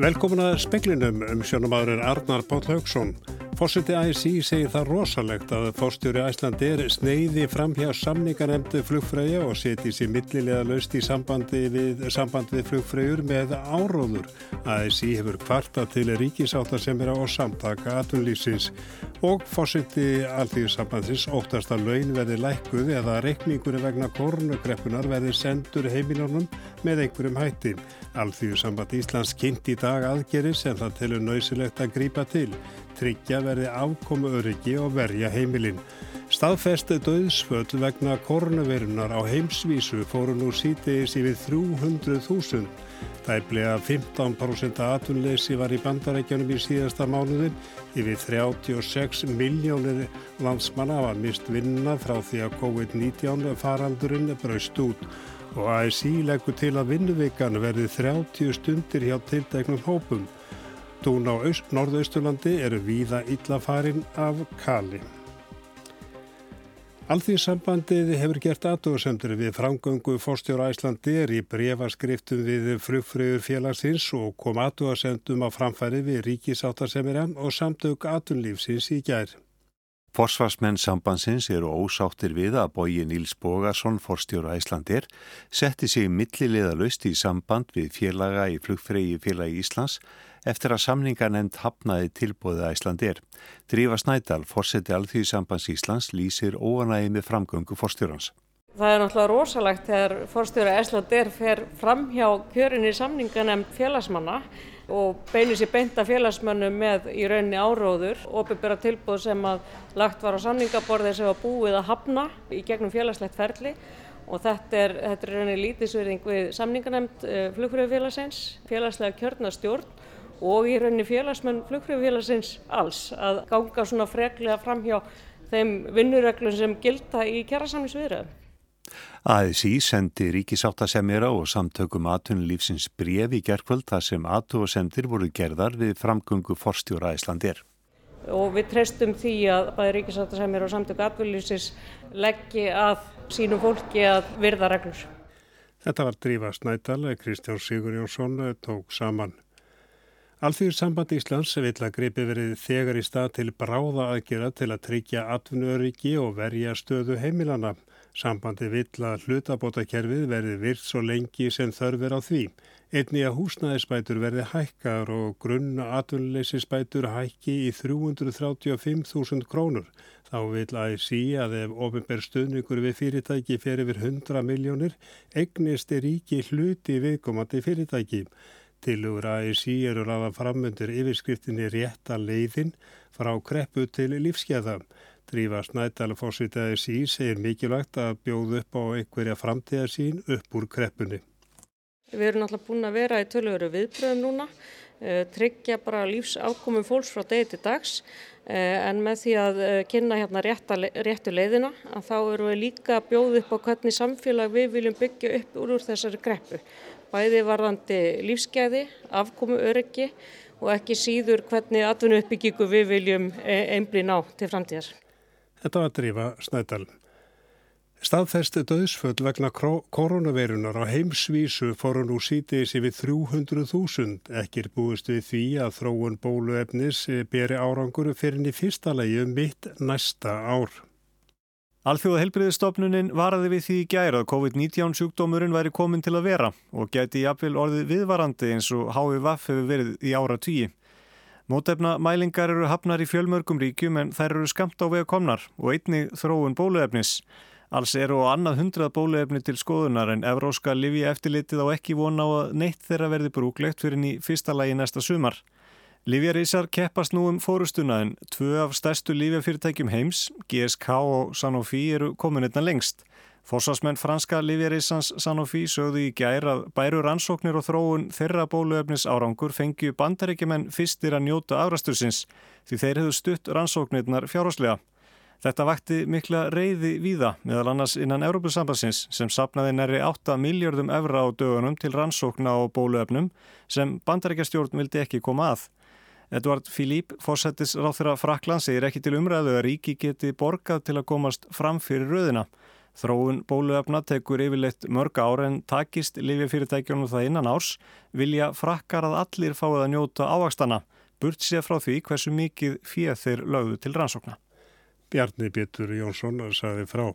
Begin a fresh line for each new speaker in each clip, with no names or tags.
Velkomin að speklinum um sjónumadur Arnar Páll Haugsson. Fórseti ASI segir það rosalegt að fórstjóri Æslandir sneiði fram hjá samningarnemdu flugfræja og seti sér millilega laust í sambandi við, samband við flugfræjur með áróður. ASI hefur kvarta til ríkisáta sem er á samtaka atunlýsins og fórseti alþýðissambandsins óttast að laun verði lækkuð eða reikningur vegna kornugreppunar verði sendur heimilónum með einhverjum hætti. Alþýðisamband Íslands kynnt í dag aðgeri sem það telur nöysilegt að grípa til tryggja verði afkomu öryggi og verja heimilinn. Staðfesti döðsföll vegna koronavirunar á heimsvísu fóru nú sítegis yfir 300.000. Það er bleið að 15% atunleysi var í bandarækjanum í síðasta mánuðin. Yfir 36 miljónir landsmanna var mist vinna frá því að COVID-19 faraldurinn braust út og ASI leggur til að vinnuvikan verði 30 stundir hjá tildæknum hópum. Tún á norðausturlandi eru víða illafarin af kali. Alþýðsambandið hefur gert aðdóðsendur við framgöngu fórstjóra Æslandi er í brefaskriftum við frugfröður félagsins og kom aðdóðsendum á framfæri við ríkisáttasemira og samtök atunlífsins í gær.
Forsvarsmenn sambansins eru ósáttir við að bóji Níls Bógarsson, forstjóra Íslandir, setti sig millilega löst í samband við félaga í flugfregi félagi Íslands eftir að samningar nefnd hafnaði tilbóðið Íslandir. Drífa Snædal, forseti Alþjóðsambands Íslands, lýsir óanægi með framgöngu forstjórans.
Það er náttúrulega rosalegt þegar forstjóra Íslandir fer fram hjá kjörinni samninganemnd félagsmanna og beinir sér beinta félagsmönnum með í rauninni áróður byrja tilbúð sem að lagt var á samningaborði sem var búið að hafna í gegnum félagslegt ferli og þetta er, þetta er rauninni lítisverðing við samninganemnd uh, eh, flugfröðufélagsins, félagslega kjörnastjórn og í rauninni félagsmenn flugfröðufélagsins alls að ganga svona freklega fram hjá þeim vinnureglum sem gilda í kjærasamnisviðröðum.
ASI sendi ríkisáttasemjara og samtökum aðtunulífsins bref í gerðkvöld þar sem aðtúasemdir voru gerðar við framgöngu forstjóra Íslandir.
Og við treystum því að bæði ríkisáttasemjara og samtöku aðtunulífsins leggji að sínum fólki að virða reglur.
Þetta var Drífa Snædal, Kristján Sigur Jónsson tók saman. Alþjóður samband Íslands vil að greipi verið þegar í stað til bráða aðgera til að tryggja atvinnuöryggi og verja stöðu heimilana. Sambandi vill að hlutabótakerfið verði virt svo lengi sem þörfur á því. Einni að húsnæðisbætur verði hækkar og grunna atvinnuleysisbætur hækki í 335.000 krónur. Þá vil að sí að ef ofinber stuðningur við fyrirtæki fer yfir 100 miljónir, egnist er ríki hluti viðkomandi fyrirtæki. Tilugur að sí eru ræða framundur yfirskriftinni rétta leiðin frá kreppu til lífskeiða. Drífa Snædal fórsvitaði sí segir mikilvægt að bjóða upp á einhverja framtíðar sín upp úr kreppunni.
Við erum náttúrulega búin að vera í tölvöru viðbröðum núna, eh, tryggja bara lífsákomum fólks frá degi til dags eh, en með því að eh, kynna hérna rétta, réttu leiðina að þá eru við líka að bjóða upp á hvernig samfélag við viljum byggja upp úr, úr þessari kreppu. Bæði varðandi lífsgæði, afkomu öryggi og ekki síður hvernig atvinnu uppbyggingu við viljum einblýna á til framtíðar.
Þetta var drífa Snædal. Staðfesti döðsföll vegna koronaveirunar á heimsvísu fóru nú sítiðis yfir 300.000. Ekkir búist við því að þróun bóluefnis beri áranguru fyrir í fyrsta lagi um mitt næsta ár.
Alþjóða helbriðistofnunin varaði við því í gæra að COVID-19 sjúkdómurinn væri komin til að vera og gæti jafnvel orðið viðvarandi eins og HVV hefur verið í ára tíi. Mótefna mælingar eru hafnar í fjölmörgum ríkjum en þær eru skamt á vega komnar og einni þróun bóluefnis. Alls eru á annað hundrað bóluefni til skoðunar en Evróska lifi eftirlitið á ekki vona á að neitt þeirra verði brúklegt fyrir í fyrsta lagi næsta sumar. Lífjarísar keppast nú um fórustuna en tvö af stærstu lífjafyrirtækjum heims, GSK og Sanofi, eru komin einna lengst. Forsvarsmenn franska Livierisans Sanofi sögðu í gær að bæru rannsóknir og þróun þeirra bóluefnis árangur fengju bandaríkjumenn fyrstir að njóta afrastursins því þeir hefðu stutt rannsóknirnar fjárháslega. Þetta vakti mikla reyði víða meðal annars innan Európusambassins sem sapnaði næri 8 miljardum evra á dögunum til rannsókna á bóluefnum sem bandaríkjastjórn vildi ekki koma að. Edvard Filip, fórsættis ráð þeirra Frakland, segir ekki til umræðu að ríki geti borgað til að komast fram fyrir röðina. Þróun bóluefna tekur yfirleitt mörg ár en takist lifjafyrirtækjunum það innan árs vilja frakkar að allir fáið að njóta ávakstana, burt sér frá því hversu mikið fyrir þeir lögðu til rannsókna.
Bjarni Bittur Jónsson saði frá.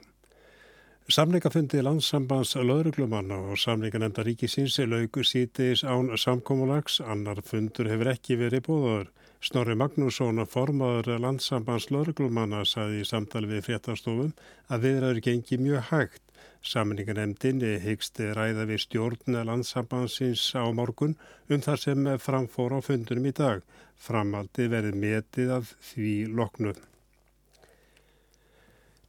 Samningafundi landsambands lauruglumanna og samninganemnda ríkisins laugur sítiðis án samkómulags, annar fundur hefur ekki verið búðaður. Snorri Magnússon, formadur landsambands lauruglumanna, saði í samtali við fréttastofum að viðraður gengi mjög hægt. Samninganemndin hyggst ræða við stjórn landsambandsins á morgun um það sem framfór á fundunum í dag. Framaldi verið metið af því loknuð.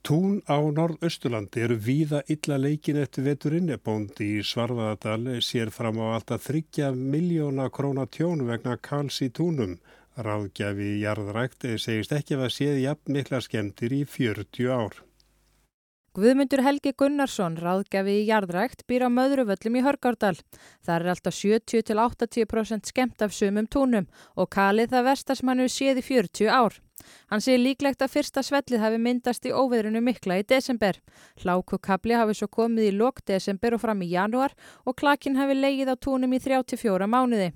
Tún á norðausturlandi eru víða illa leikin eftir veturinn. Bóndi í Svarfaðadal sér fram á alltaf 30 miljóna króna tjón vegna kals í túnum. Ráðgjafi jarðrækt segist ekki að séð jafn mikla skemmtir í 40 ár.
Guðmundur Helgi Gunnarsson, ráðgjafi í jarðrækt, býr á Möðruvöllum í Hörgárdal. Það er alltaf 70-80% skemmt af sumum túnum og kalið það vestas mannu séð í 40 ár. Hann sé líklegt að fyrsta svellið hafi myndast í óveðrunu mikla í desember. Hlákukabli hafi svo komið í lok desember og fram í januar og klakinn hafi leigið á túnum í 34 mánuði.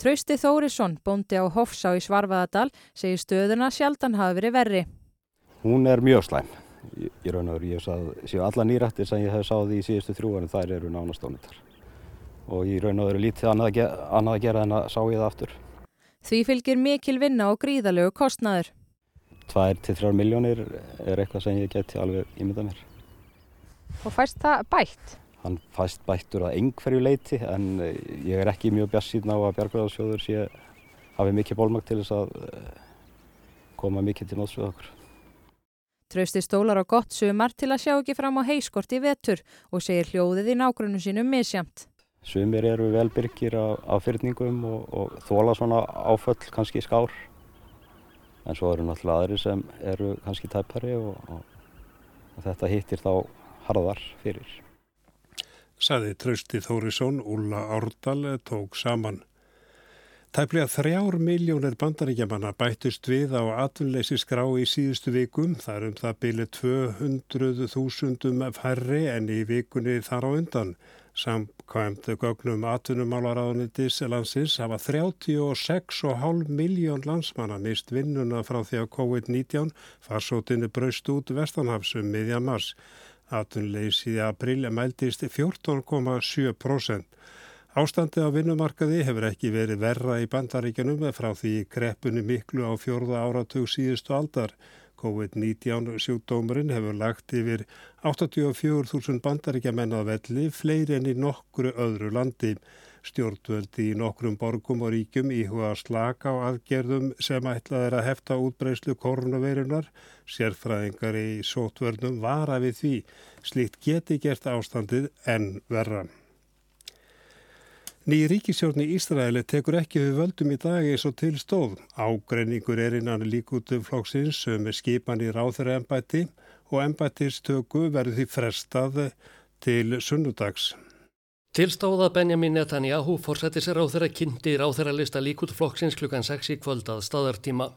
Trausti Þórisson, bóndi á Hofsá í Svarfaðadal, segir stöðuna sjaldan hafi verið verri.
Hún er mjög slæm. Ég raun og veru, ég séu alla nýrættir sem ég hef sáði í síðustu þrjú en þær eru nánastónitar. Og ég raun og veru lítið annað að gera en að sá ég það aftur.
Því fylgir mikil vinna og gríðalögu kostnaður.
2-3 miljónir er eitthvað sem ég geti alveg ímyndað mér.
Og fæst það bætt?
Hann fæst bættur að einhverju leiti en ég er ekki mjög bjassíðn á að Bjargræðarsjóður sé hafi mikið bólmagt til þess að eh, koma mikið til nótsvið okkur.
Trausti stólar á gott sumar til að sjá ekki fram á heiskort í vetur og segir hljóðið í nágrunum sínum misjamt.
Sumir eru velbyrgir á, á fyrningum og, og þóla svona áföll kannski skár. En svo eru náttúrulega aðri sem eru kannski tæpari og, og, og þetta hittir þá harðar fyrir.
Saði Trausti Þórisson, Úla Árdal tók saman. Tæplega þrjár miljónir bandaríkjamanna bættust við á atvinnleysi skrá í síðustu vikum. Það er um það bylið 200.000 færri en í vikunni þar á undan. Samkvæmt gögnum atvinnumálaráðunitis landsins hafa 36,5 miljón landsmanna mist vinnuna frá því að COVID-19 farsótinu braust út vestanhafsum miðja mars. Atvinnuleysi í april mæltist 14,7%. Ástandið á vinnumarkaði hefur ekki verið verra í bandaríkjanum frá því kreppunni miklu á fjórða áratug síðustu aldar. COVID-19 sjúkdómurinn hefur lagt yfir 84.000 bandaríkja menn að velli, fleiri enn í nokkru öðru landi. Stjórnvöldi í nokkrum borgum og ríkjum íhuga slaka á aðgerðum sem ætlað er að hefta útbreyslu koronaveirunar. Sérfræðingar í sótvörnum vara við því. Slíkt geti gert ástandið enn verra. Ný ríkisjórn í Ísraeli tekur ekki við völdum í dag eins og til stóð. Ágreiningur er innan líkutu flóksins með skipan í ráþæra ennbætti og ennbættistöku verður því frestað til sunnudags.
Tilstáða Benjamin Netanyahu fórsættis ráþæra kynnti ráþæra lista líkutu flóksins klukkan 6 í kvöldað staðartíma.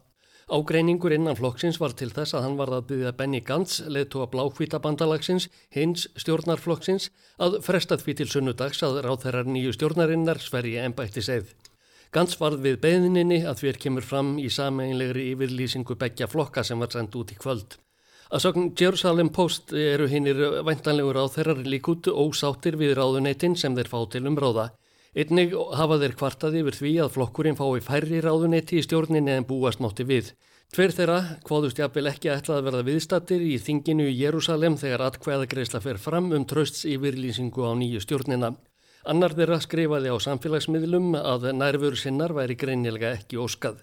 Ágreiningur innan flokksins var til þess að hann var að byggja Benny Gantz, leðtúa bláhvítabandalagsins, hins stjórnarflokksins, að fresta því til sunnudags að ráð þeirrar nýju stjórnarinnar sverji ennbætti segð. Gantz varð við beðninni að því er kemur fram í sameinlegri yfirlýsingu begja flokka sem var sendt út í kvöld. Að sögn Jerusalem Post eru hinnir væntanlegur á þeirrar líkutu ósáttir við ráðuneytin sem þeir fá til um ráða. Einnig hafa þeir kvartaði yfir því að flokkurinn fái færri ráðunetti í stjórninni en búast mátti við. Tver þeirra hvaðust jafnvel ekki ætlað að verða viðstattir í þinginu í Jérúsalem þegar atkvæðagreisla fer fram um trösts yfirlýsingu á nýju stjórnina. Annar þeirra skrifaði á samfélagsmiðlum að nærfuru sinnar væri greinilega ekki óskað.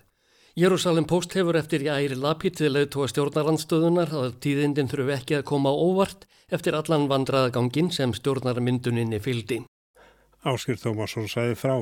Jérúsalem Post hefur eftir í æri lapið til auðtóa stjórnarandstöðunar að tíðindin þurfu ekki að koma óvart eftir allan vandraðagangin sem stjórnarmynduninni fyldi.
Áskir Tómasson sæði frá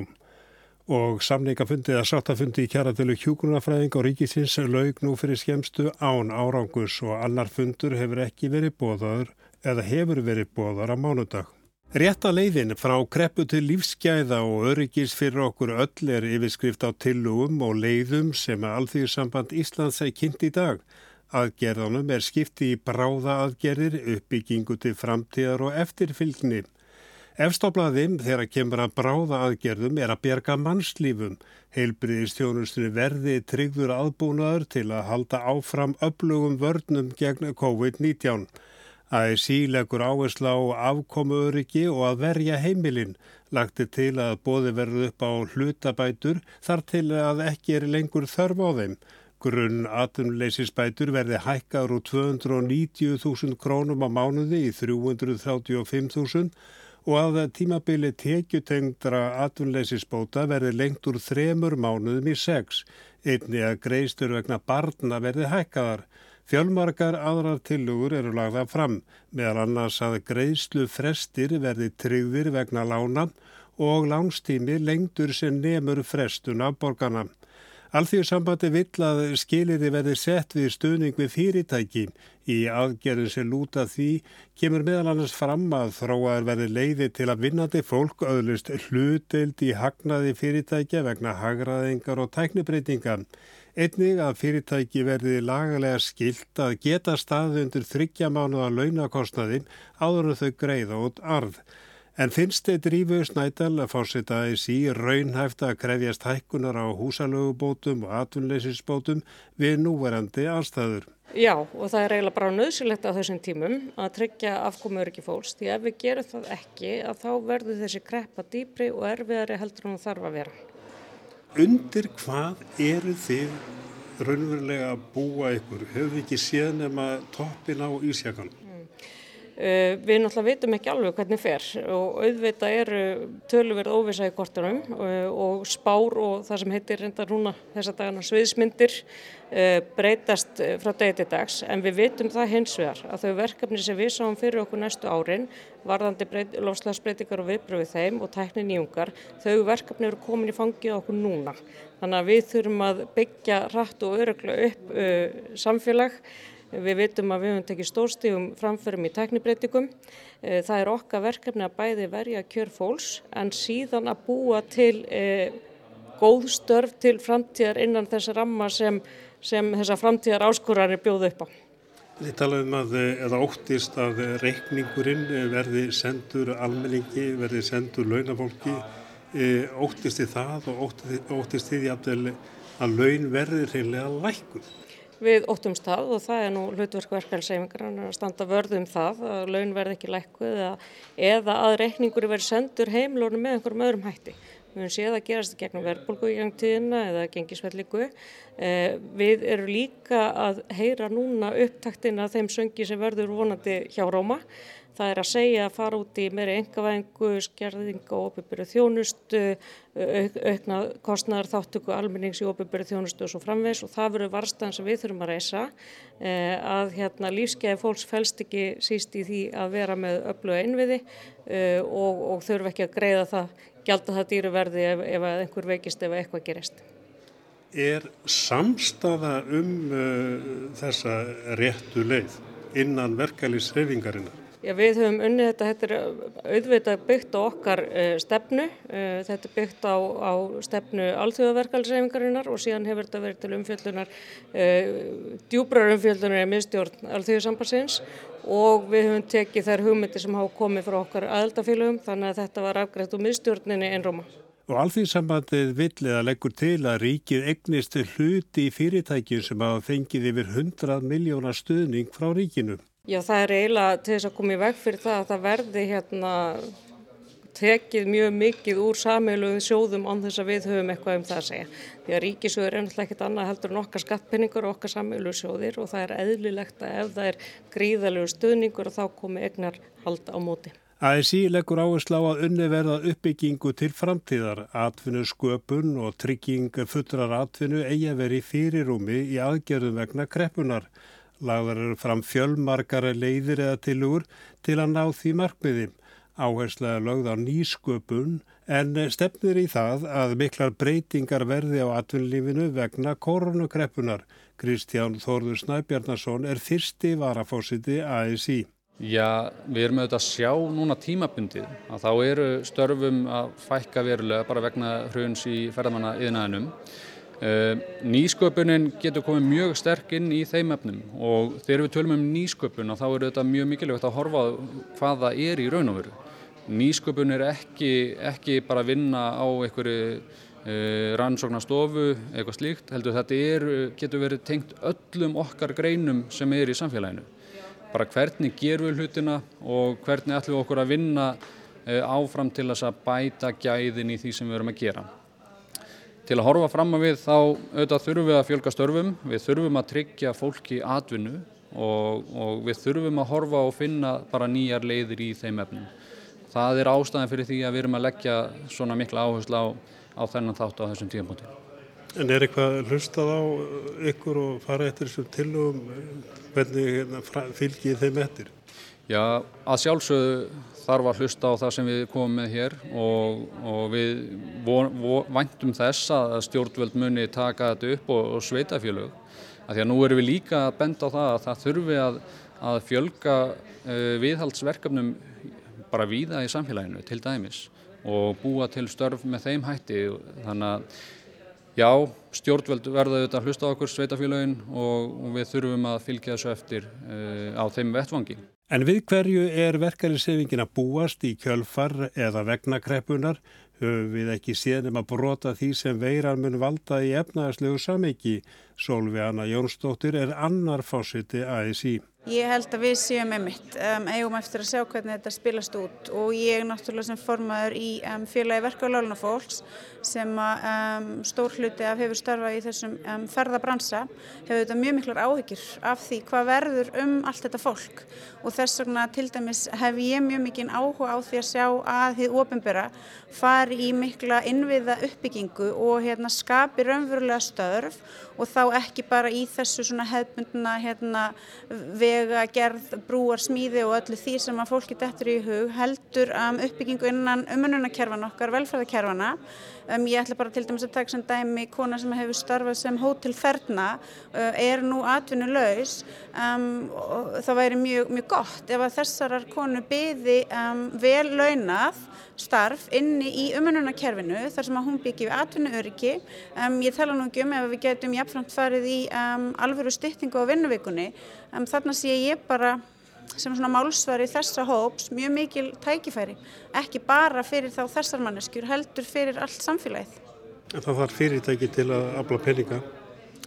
og samningafundið að sáttafundi í kjaratölu hjúgrunafræðing og ríkisins laug nú fyrir skemstu án árangus og annar fundur hefur ekki verið bóðaður eða hefur verið bóðar á mánudag. Rétta leiðin frá kreppu til lífsgæða og öryggis fyrir okkur öll er yfirskrift á tillugum og leiðum sem að Alþýðsamband Íslands er kynnt í dag. Aðgerðanum er skipti í bráða aðgerðir, uppbyggingu til framtíðar og eftirfylgni. Efstoflaðim þegar kemur að bráða aðgerðum er að bjerga mannslífum. Heilbriðistjónustunni verði tryggður aðbúnaður til að halda áfram öflugum vörnum gegn COVID-19. ASI leggur áhersla á afkomu öryggi og að verja heimilinn. Lagti til að bóði verðu upp á hlutabætur þar til að ekki er lengur þörf á þeim. Grunn atunleysisbætur verði hækkar úr 290.000 krónum á mánuði í 335.000 og að tímabili tekjutengdra atvinnleysisbóta verði lengt úr þremur mánuðum í sex, einni að greiðstur vegna barna verði hækkaðar. Fjölmarkar aðrar tilugur eru lagðað fram, meðal annars að greiðslu frestir verði tryggðir vegna lána og lánstími lengtur sem nemur frestun af borgarna. Alþjóðsambandi vill að skiliði verði sett við stuðning við fyrirtæki. Í aðgerðin sem lúta því kemur meðal annars fram að þróaður verði leiði til að vinnandi fólk öðlust hlutild í hagnaði fyrirtækja vegna hagraðingar og tæknibreitingar. Einnig að fyrirtæki verði lagalega skilt að geta staði undir þryggja mánuða launakostnaði áður en þau greiða út arð. En finnst þið drífu snædal að fórseta í sí raunhæft að krefjast hækkunar á húsalögubótum og atvinnleysisbótum við núverandi anstæður?
Já og það er eiginlega bara nöðsilegt á þessum tímum að tryggja afkomur ekki fólks því ef við gerum það ekki að þá verður þessi kreppa dýpri og erfiðari heldur en það þarf að vera.
Undir hvað eru þið raunverulega að búa ykkur? Hefur við ekki séð nema toppin á Ísjakanum?
Uh, við náttúrulega veitum ekki alveg hvernig fer og auðvitað eru töluverð óvisa í kortunum uh, og spár og það sem heitir reyndar núna þessa dagana sviðsmyndir uh, breytast frá degi til dags. En við veitum það hins vegar að þau verkefni sem við sáum fyrir okkur næstu árin varðandi lofslagsbreytingar og viðbröfið þeim og tækni nýjungar þau verkefni eru komin í fangið okkur núna. Þannig að við þurfum að byggja rætt og öruglega upp samfélag Við veitum að við höfum tekið stórstígum framförum í teknibreitingum. Eh, það er okkar verkefni að bæði verja kjör fólks en síðan að búa til eh, góð störf til framtíðar innan þess ramma sem, sem þessa framtíðar áskorar bjóðu upp á.
Þið talaðum að eða óttist að reikningurinn verði sendur almenningi, verði sendur launafólki. Eh, óttist þið það og óttist þið að laun verði reynilega lækuð?
Við óttumst það og það er nú hlutverk verkefælseifingar að standa vörðum það að laun verði ekki lækkuð eða, að reikningur verði sendur heimlónu með einhverjum öðrum hætti. Við höfum séð að gerast það gegnum verðbólgu í gangtíðina eða gengisvelliku. Eh, við erum líka að heyra núna upptaktin að þeim söngi sem verður vonandi hjá Róma Það er að segja að fara út í meiri engavæðingu, skerðing og óbyrgur þjónustu, auk, aukna kostnæðar þáttöku almennings í óbyrgur þjónustu og svo framvegs og það verður varstaðan sem við þurfum að reysa eh, að hérna, lífskeiði fólks fælst ekki síst í því að vera með öllu einviði eh, og, og þurfum ekki að greiða það, gælda það dýruverði ef, ef einhver veikist ef eitthvað gerist.
Er samstafa um uh, þessa réttu leið innan verkefælisreifingarinnar?
Já, við höfum unnið þetta, þetta er auðvitað byggt á okkar uh, stefnu, uh, þetta er byggt á, á stefnu alþjóðaverkalsreifingarinnar og síðan hefur þetta verið til umfjöldunar, uh, djúbrar umfjöldunar í miðstjórn alþjóðasambassins og við höfum tekið þær hugmyndi sem hafa komið frá okkar aðeldafélögum þannig að þetta var afgrætt úr miðstjórninni einróma.
Og alþjóðsambandið villið að leggur til að ríkið egnist hluti í fyrirtækjum sem hafa fengið yfir 100 miljónar stuðning frá ríkinu.
Já, það er eiginlega til þess að koma í veg fyrir það að það verði hérna tekið mjög mikið úr sameiluðum sjóðum án þess að við höfum eitthvað um það að segja. Því að ríkisjóður er náttúrulega ekkit annað heldur en okkar skattpenningur og okkar sameiluðu sjóðir og það er eðlilegt að ef það er gríðalegu stuðningur þá komi egnar hald á móti.
ASI leggur áherslu á að unni verða uppbyggingu til framtíðar, atvinnu sköpun og trygging fullrar atvinnu eigi að veri fyrirúmi í aðgerðum vegna kreppunar. Lagðar eru fram fjölmarkara leiðir eða tilugur til að ná því markmiði. Áherslega lögð á nýsköpun en stefnir í það að miklar breytingar verði á atvinnlífinu vegna koronakreppunar. Kristján Þórður Snæbjarnason er fyrsti varafósiti ASI.
Já, við erum auðvitað að sjá núna tímabundið að þá eru störfum að fækka verulega bara vegna hruns í ferðamanna yðnaðinum nýsköpunin getur komið mjög sterk inn í þeim efnum og þegar við tölum um nýsköpun þá er þetta mjög mikilvægt að horfa hvað það er í raun og veru. Nýsköpun er ekki, ekki bara að vinna á einhverju uh, rannsóknastofu eitthvað slíkt, heldur þetta er, getur verið tengt öllum okkar greinum sem er í samfélaginu. Bara hvernig gerum við hlutina og hvernig ætlum við okkur að vinna uh, áfram til þess að bæta gæðin í því sem við verum að gera. Til að horfa fram að við þá auðvitað þurfum við að fjölga störfum, við þurfum að tryggja fólki atvinnu og, og við þurfum að horfa og finna bara nýjar leiðir í þeim efnum. Það er ástæðan fyrir því að við erum að leggja svona mikla áherslu á, á þennan þátt á þessum tíðanbúti.
En er eitthvað hlustað á ykkur og fara eftir þessum tilugum, hvernig hérna, fylgir þeim eftir?
Já, að sjálfsögðu þarf að hlusta á það sem við komum með hér og, og við væntum þess að stjórnvöld muni taka þetta upp og, og sveitafjölög. Því að nú erum við líka að benda á það að það þurfi að, að fjölga uh, viðhaldsverkefnum bara víða í samfélaginu til dæmis og búa til störf með þeim hætti. Þannig að já, stjórnvöld verða auðvitað að hlusta á okkur sveitafjölögin og, og við þurfum að fylgja þessu eftir uh, á þeim vettvangi.
En við hverju er verkefnisefingin að búast í kjölfar eða vegna kreppunar höfum við ekki séðum að brota því sem veirar mun valda í efnaðarslegu samiki. Solveig Anna Jónsdóttir er annar fósiti ASI.
Ég held að við séum einmitt, um, eigum eftir að sjá hvernig þetta spilast út. Og ég náttúrulega sem formaður í um, félagi verkefaláluna fólks sem að um, stór hluti af hefur starfað í þessum um, ferðabransa hefur þetta mjög miklar áhyggjur af því hvað verður um allt þetta fólk. Og þess vegna til dæmis hef ég mjög mikinn áhuga á því að sjá að þið ofinbera fari í mikla innviða uppbyggingu og hérna, skapi raunverulega störf og þá ekki bara í þessu hefbundna hérna, vega, gerð, brúar, smíði og öllu því sem að fólki dettur í hug heldur um, uppbyggingu innan umununarkerfan okkar, velferðarkerfana. Um, ég ætla bara til dæmis að taka sem dæmi kona sem hefur starfað sem hótelferna uh, er nú atvinnulegs um, og það væri mjög, mjög gott ef að þessarar konu byði um, vel launað starf inni í umununarkerfinu þar sem að hún byggja við atvinnuöryggi. Um, ég tala nú ekki um ef við getum jafnframt farið í um, alvöru styttingu á vinnuvikunni. Um, þarna sé ég bara sem svona málsvari þessa hóps mjög mikil tækifæri. Ekki bara fyrir þá þessar manneskjur, heldur fyrir allt samfélagið.
En það þarf fyrirtæki til að afla peninga?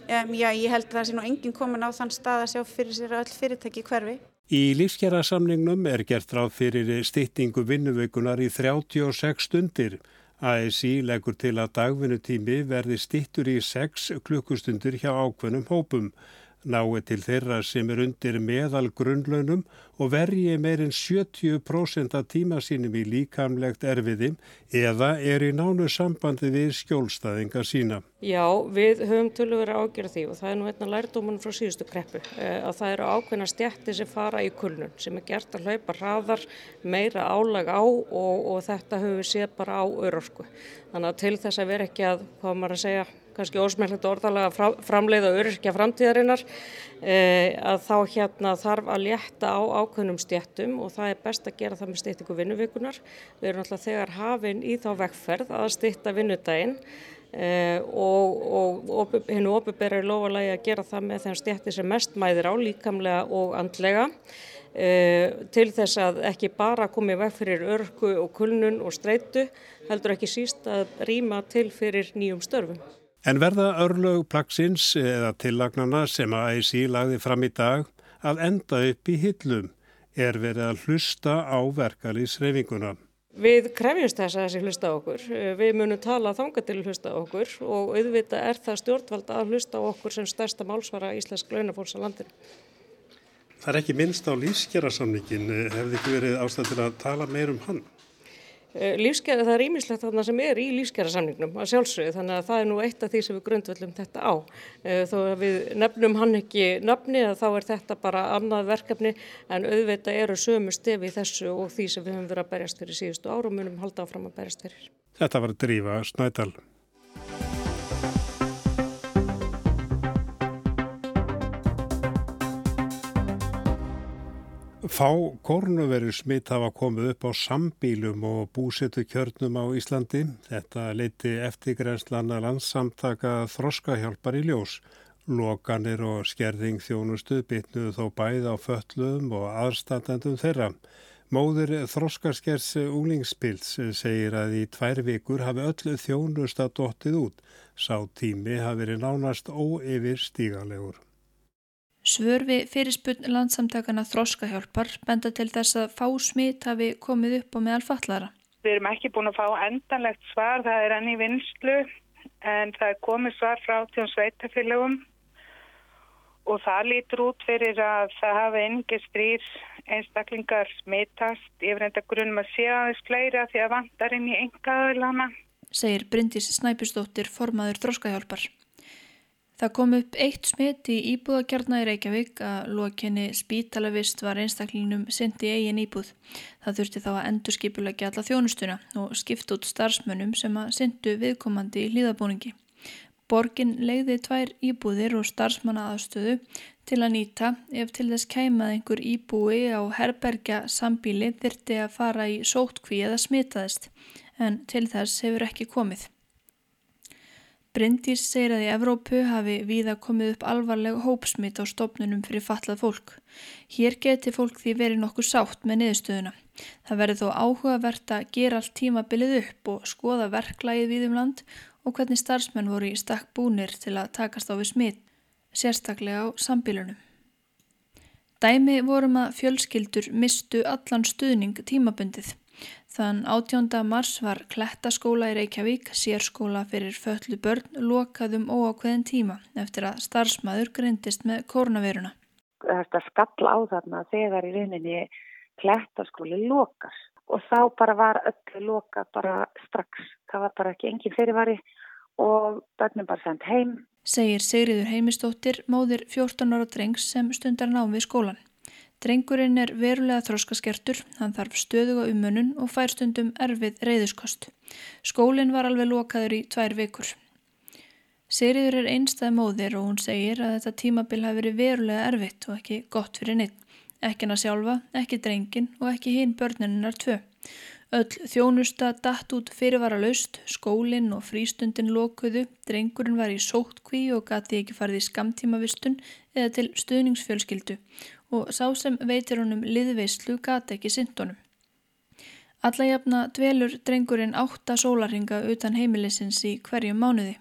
Já, ég held að það sé nú enginn komin á þann stað að sjá fyrir sér að öll fyrirtæki hverfi.
Í lífskjærasamningnum er gert ráð fyrir stýttingu vinnuveikunar í 36 stundir. ASI leggur til að dagvinnutími verði stýttur í 6 klukkustundir hjá ákveðnum hópum nái til þeirra sem er undir meðal grunnlaunum og vergi meirinn 70% af tíma sínum í líkamlegt erfiði eða er í nánu sambandi við skjólstaðinga sína.
Já, við höfum tölur að ágjöra því og það er nú einna lærdóman frá síðustu kreppu eh, að það eru ákveðna stjætti sem fara í kulnun sem er gert að hlaupa hraðar, meira álag á og, og þetta höfum við séð bara á örörsku. Þannig að til þess að vera ekki að, hvað maður að segja, kannski ósmællegt orðalega framleiða öryrkja framtíðarinnar e, að þá hérna þarf að létta á ákveðnum stjættum og það er best að gera það með stýttingu vinnuvikunar. Við erum alltaf þegar hafinn í þá vekkferð að stýtta vinnudaginn e, og, og, hennu opiðberið er lofalægi að gera það með þeim stjætti sem mest mæðir á líkamlega og andlega. Uh, til þess að ekki bara komi veg fyrir örku og kulnun og streitu heldur ekki síst að rýma til fyrir nýjum störfum.
En verða örlög plaksins eða tillagnana sem að AIC lagði fram í dag að enda upp í hillum er verið að hlusta á verkalýsreifinguna.
Við krefjumst þess að þessi hlusta okkur. Við munum tala þanga til hlusta okkur og auðvitað er það stjórnvald að hlusta okkur sem stærsta málsvara íslensk launafólks á landinu.
Það er ekki minnst á lífskjærasamningin. Hefði ekki verið ástæð til að tala meir um hann?
Eh, lífskjara, það er ímislegt þarna sem er í lífskjara samningnum að sjálfsögðu þannig að það er nú eitt af því sem við grundvöldum þetta á. Eh, þó að við nefnum hann ekki nöfni að þá er þetta bara annað verkefni en auðvitað eru sömu stefi í þessu og því sem við höfum verið að berjast fyrir síðustu árum munum halda áfram að berjast fyrir.
Þetta var drífa Snædal. Fá korunveru smitt hafa komið upp á sambílum og búsetu kjörnum á Íslandi. Þetta leiti eftirgrenslan að landsamtaka þroskahjálpar í ljós. Lokanir og skerðing þjónustu bytnuðu þó bæð á föllum og aðstandendum þeirra. Móður þroskaskers úlingspils segir að í tvær vikur hafi öllu þjónust að dottið út. Sá tími hafi verið nánast óyfir stígalegur.
Svörfi fyrirspunn landsamtakana þroskahjálpar benda til þess að fá smitt hafi komið upp og meðal fallara.
Við erum ekki búin að fá endanlegt svar, það er enn í vinslu en það er komið svar frá tjón sveitafélagum og það lítur út fyrir að það hafi engi strýr einstaklingar smitast. Ég verði enda grunum að sé aðeins fleiri að því að vandar inn í engaðilana.
Segir Bryndis Snæpustóttir formaður Þróskahjálpar. Það kom upp eitt smitt í íbúðakjarna í Reykjavík að lokinni spítalavist var einstaklingnum syndi eigin íbúð. Það þurfti þá að endur skipulegja alla þjónustuna og skipt út starfsmönnum sem að syndu viðkomandi í hlýðabúningi. Borgin leiði tvær íbúðir og starfsmanna aðstöðu til að nýta ef til þess kæmað einhver íbúi á herbergja sambíli þyrti að fara í sótkví eða smitaðist en til þess hefur ekki komið. Bryndís segir að í Evrópu hafi víða komið upp alvarleg hópsmitt á stopnunum fyrir fallað fólk. Hér geti fólk því verið nokkuð sátt með niðurstöðuna. Það verður þó áhugavert að gera allt tímabilið upp og skoða verklægið við um land og hvernig starfsmenn voru í stakk búnir til að takast á við smitt, sérstaklega á sambílunum. Dæmi vorum að fjölskyldur mistu allan stuðning tímabundið. Þann 18. mars var Klettaskóla í Reykjavík, sérskóla fyrir föllu börn, lokaðum óákveðin tíma eftir að starfsmæður greindist með kórnaveruna.
Þetta skall á þarna þegar í rauninni Klettaskóli lokar og þá bara var öllu loka bara strax. Það var bara ekki engin fyrirvari og börnum bara sendt heim.
Segir Sigriður Heimistóttir, móðir 14 ára drengs sem stundar nám við skólan. Drengurinn er verulega þróskaskertur, hann þarf stöðuga umönun og fær stundum erfið reyðuskost. Skólinn var alveg lokaður í tvær vikur. Sigriður er einstað móðir og hún segir að þetta tímabil hafi verið verulega erfitt og ekki gott fyrir neitt. Ekki hana sjálfa, ekki drengin og ekki hinn börninnar tvö. Öll þjónusta datt út fyrirvara laust, skólinn og frístundin lokuðu, drengurinn var í sóttkví og gati ekki farið í skamtímavistun eða til stuðningsfjölskyldu og sá sem veitir honum liðveislu gati ekki sindunum. Alla jafna dvelur drengurinn átta sólarhinga utan heimilisins í hverju mánuði.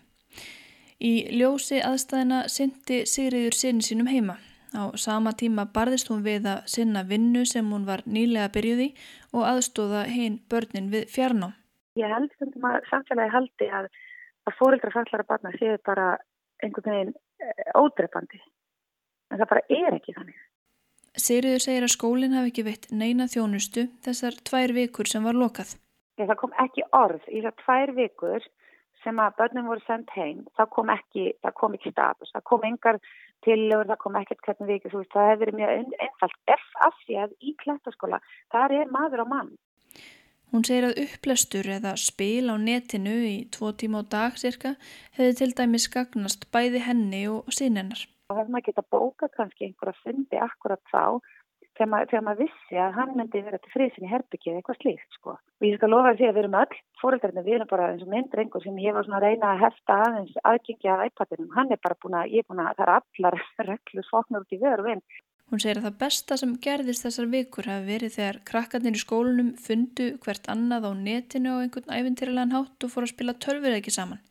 Í ljósi aðstæðina syndi Sigriður sinni sínum heima. Á sama tíma barðist hún við að sinna vinnu sem hún var nýlega byrjuð í og aðstóða hinn börnin við fjarná.
Ég held samfélagi haldi að, að fórildra fallara barna séu bara einhvern veginn eh, ódreifandi. En það bara er ekki þannig.
Sigriður segir að skólinn hafi ekki veitt neina þjónustu þessar tvær vikur sem var lokað.
Það kom ekki orð í þessar tvær vikur sem að börnum voru sendt heim. Það kom ekki, það kom ekki status. Það kom engar tillögur, það kom ekkert hvernig vikið, það hefur verið mjög einfalt. F af því að í klættaskóla, þar er maður á mann.
Hún segir að upplestur eða spil á netinu í tvo tíma á dag cirka hefði til dæmis gagnast bæði henni og sinennar.
Það hefði maður geta bóka kannski einhverja fundi akkurat þá þegar maður, maður vissi að hann myndi vera til friðsinn í herbyggið eitthvað slíkt sko. Og ég skal lofa því að við erum öll fóröldarinn, við erum bara eins og myndrengur sem ég var svona að reyna að hefta aðeins aðgengja af iPadinum. Hann er bara búin að, ég er búin að, það er allar reglur svoknur út í og vinn.
Hún segir að það besta sem gerðist þessar vikur hafi verið þegar krakkarnir í skólunum fundu hvert annað á netinu og einhvern æfintýrlegan hátt og fór að spila törfurleiki saman.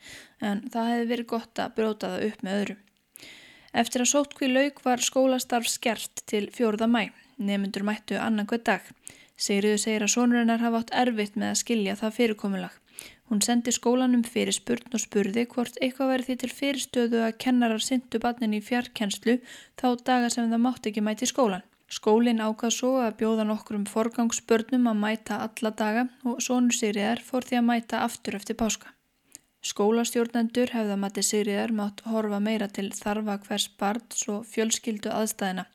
En það hefði verið gott að bróta það upp með öðrum. Eftir að sótkví lauk var skólastarf skert til fjórða mæ. Nefnundur mættu annarkvæð dag. Sigriður segir að sonurinnar hafa átt erfitt með að skilja það fyrirkomulag. Hún sendi skólanum fyrir spurn og spurði hvort eitthvað verið því til fyrirstöðu að kennarar syndu barnin í fjarkenslu þá daga sem það mátt ekki mæti skólan. Skólinn ákvað svo að bjóða nokkur um forgangsbörnum að mæta alla daga og sonur Sigriðar fór því að mæta aftur eftir páska. Skólastjórnendur hefða mati Sigriðar mátt horfa meira til þarfa hvers barns og fjölskyldu aðstæðina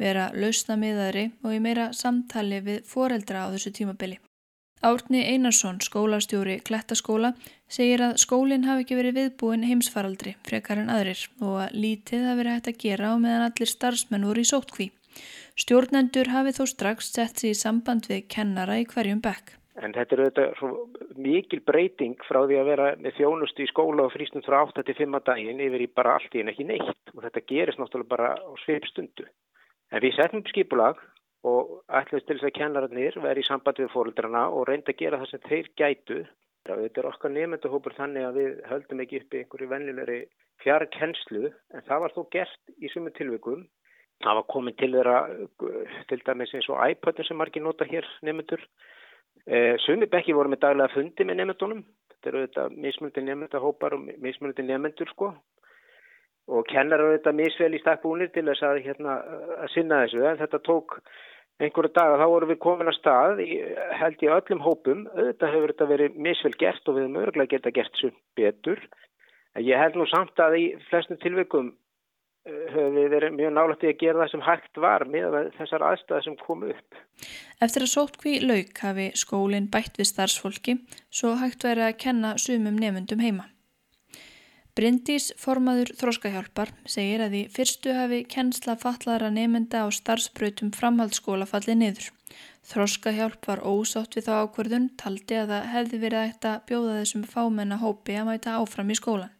vera lausnamiðari og í meira samtali við foreldra á þessu tímabili. Árni Einarsson, skólastjóri Klettaskóla, segir að skólinn hafi ekki verið viðbúin heimsfaraldri frekar en aðrir og að lítið hafi verið hægt að gera á meðan allir starfsmenn voru í sótkví. Stjórnendur hafi þó strax sett sér í samband við kennara í hverjum bekk.
En þetta er auðvitað mikil breyting frá því að vera með þjónustu í skóla og frístund frá 8-5 daginn yfir í bara allt í en ekki neitt og þetta gerist náttúrulega bara á sveipstundu. En við setjum skipulag og ætlumst til þess að kennararnir veri í samband við fóröldrarna og reynda að gera það sem þeir gætu. Þetta er okkar nefndahópur þannig að við höldum ekki upp í einhverju vennilegri fjarkennslu en það var þó gert í sumu tilvikum. Það var komin til þeirra til dæmis eins og iPad sem margir nota hér nefndur Eh, Sumi bekki voru með daglega fundi með nefndunum. Þetta eru þetta mismunandi nefndahópar og mismunandi nefndur sko. Og kennar eru þetta misvel í stakkbúnir til þess að, hérna, að sinna þessu. En þetta tók einhverju daga, þá vorum við komin að stað, í, held ég öllum hópum. Þetta hefur þetta verið misvel gert og við höfum örgulega geta gert svo betur. En ég held nú samt að í flestum tilveikum höfum við verið mjög nálægt í að gera það sem hægt var með þessar aðstæði sem komu upp.
Eftir að sótkví lauk hafi skólinn bætt við starfsfólki svo hægt verið að kenna sumum nefundum heima. Bryndís, formaður Þróskahjálpar, segir að í fyrstu hafi kennsla fatlaðara nefnda á starfsbrautum framhaldsskóla fallið niður. Þróskahjálp var ósátt við þá ákverðun, taldi að það hefði verið ægt að bjóða þessum fámenna hópi að mæta áfram í skólan.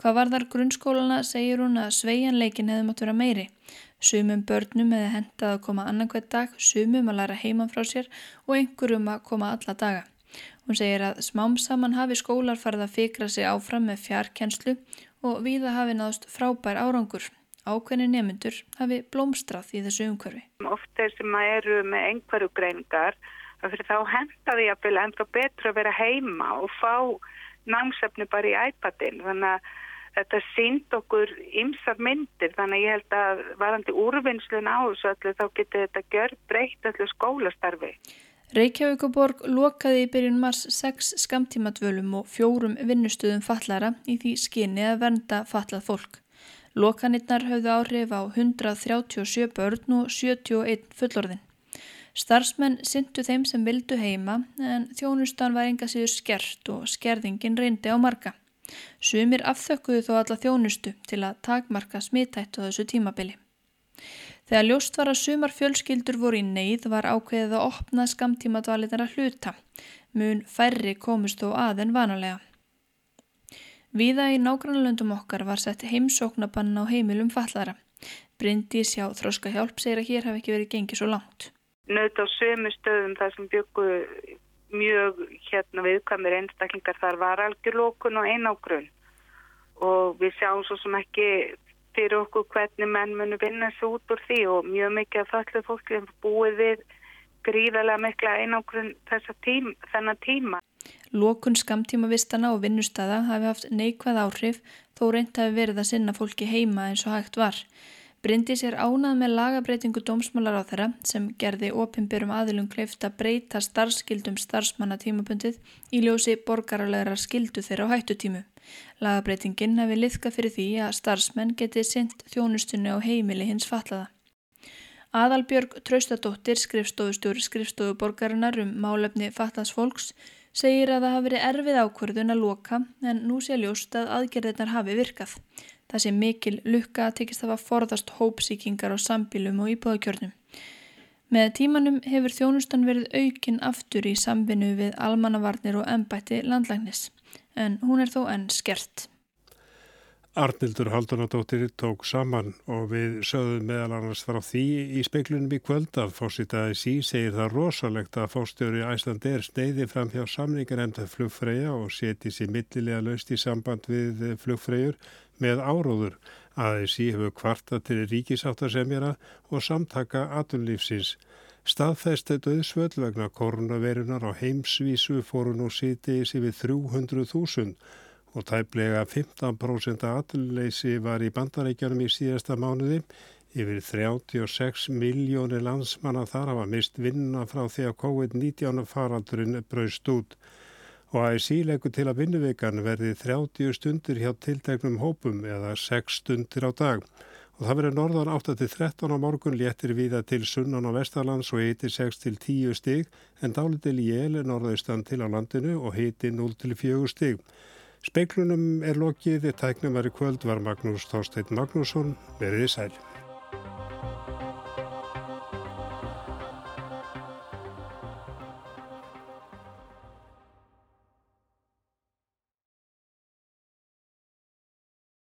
Hvað var þar grunnskólana segir hún að sveianleikin hefði mátt vera meiri. Sumum börnum hefði hendað að koma annarkvæð dag, sumum að læra heiman frá sér og einhverjum að koma alla daga. Hún segir að smám saman hafi skólar farið að fikra sig áfram með fjarkenslu og viða hafi náðust frábær árangur. Ákveðni nemyndur hafi blómstrað í þessu umhverfi.
Ofta sem að eru með einhverju greiningar, þá hendaði ég að vilja enda betra að vera heima og fá námsefni bara í iPadin þannig að þetta sínd okkur ymsar myndir þannig að ég held að varandi úrvinnslun á þessu öllu þá getur þetta gjör breytt öllu skólastarfi.
Reykjavíkuborg lokaði í byrjun mars sex skamtímadvölum og fjórum vinnustuðum fallara í því skinni að vernda fallað fólk. Lokanirnar höfðu áhrif á 137 börn og 71 fullorðin. Starfsmenn syndu þeim sem vildu heima en þjónustan var enga síður skert og skerðingin reyndi á marga. Sumir afþökkuðu þó alla þjónustu til að takmarka smittættu þessu tímabili. Þegar ljóst var að sumar fjölskyldur voru í neyð var ákveðið að opna skamtímadvalitar að hluta. Mun færri komist þó aðein vanalega. Víða í nágrannlöndum okkar var sett heimsóknabann á heimilum fallara. Bryndi sjá þróska hjálp segir að hér hafi ekki verið gengið svo langt
nöðt á sömu stöðum þar sem byggu mjög hérna viðkvæmir einstaklingar þar var algjörlókun og einágrun og við sjáum svo sem ekki fyrir okkur hvernig menn munu vinna svo út úr því og mjög mikið af þallu fólki búið við gríðarlega mikla einágrun tím, þennan tíma.
Lókun skamtíma vistana og vinnustada hafi haft neikvæð áhrif þó reynd að sinna fólki heima eins og hægt var. Bryndis er ánað með lagabreitingu dómsmálar á þeirra sem gerði opimbjörum aðilum kleift að breyta starfskildum starfsmanna tímabundið í ljósi borgaralegra skildu þeirra á hættutímu. Lagabreitingin hefði liðka fyrir því að starfsmenn geti sendt þjónustunni á heimili hins fatlaða. Aðalbjörg Traustadóttir, skrifstofustjóri skrifstofu borgarinnar um málefni fatlaðs fólks, segir að það hafi verið erfið ákvörðun að loka en nú sé ljóst að aðgerðirnar hafi virkað. Það sé mikil lukka að tekist það var forðast hópsíkingar á sambílum og íbúðakjörnum. Með tímanum hefur þjónustan verið aukinn aftur í sambinu við almannavarnir og ennbætti landlægnis, en hún er þó enn skert.
Arnildur Haldunadóttir tók saman og við sögðum meðal annars frá því í speiklunum í kvöld að fósitaði sí segir það rosalegt að fóstjóri Æslandi er sneiði fram hjá samningar emnda flugfreyja og seti sér millilega löst í samband við flugfreyjur með áróður að þessi hefur kvarta til ríkisáttarsemjara og samtaka atunlífsins. Staðfæstu döðsvöld vegna koronavirunar á heimsvísu fóru nú siti yfir 300.000 og tæplega 15% aðleysi var í bandarækjanum í síðasta mánuði. Yfir 36 miljónir landsmanna þar hafa mist vinna frá því að COVID-19 faraldurinn braust út og ASI leggur til að vinnuvikan verði 30 stundir hjá tilteknum hópum eða 6 stundir á dag og það verður norðan 8-13 á morgun léttir viða til sunnan á Vestarlands og hiti 6-10 stig en dálitil í el norðaustan til á landinu og hiti 0-4 stig. Speiklunum er lokið, tæknum var í kvöld var Magnús Þorstein Magnússon, verið í sæl.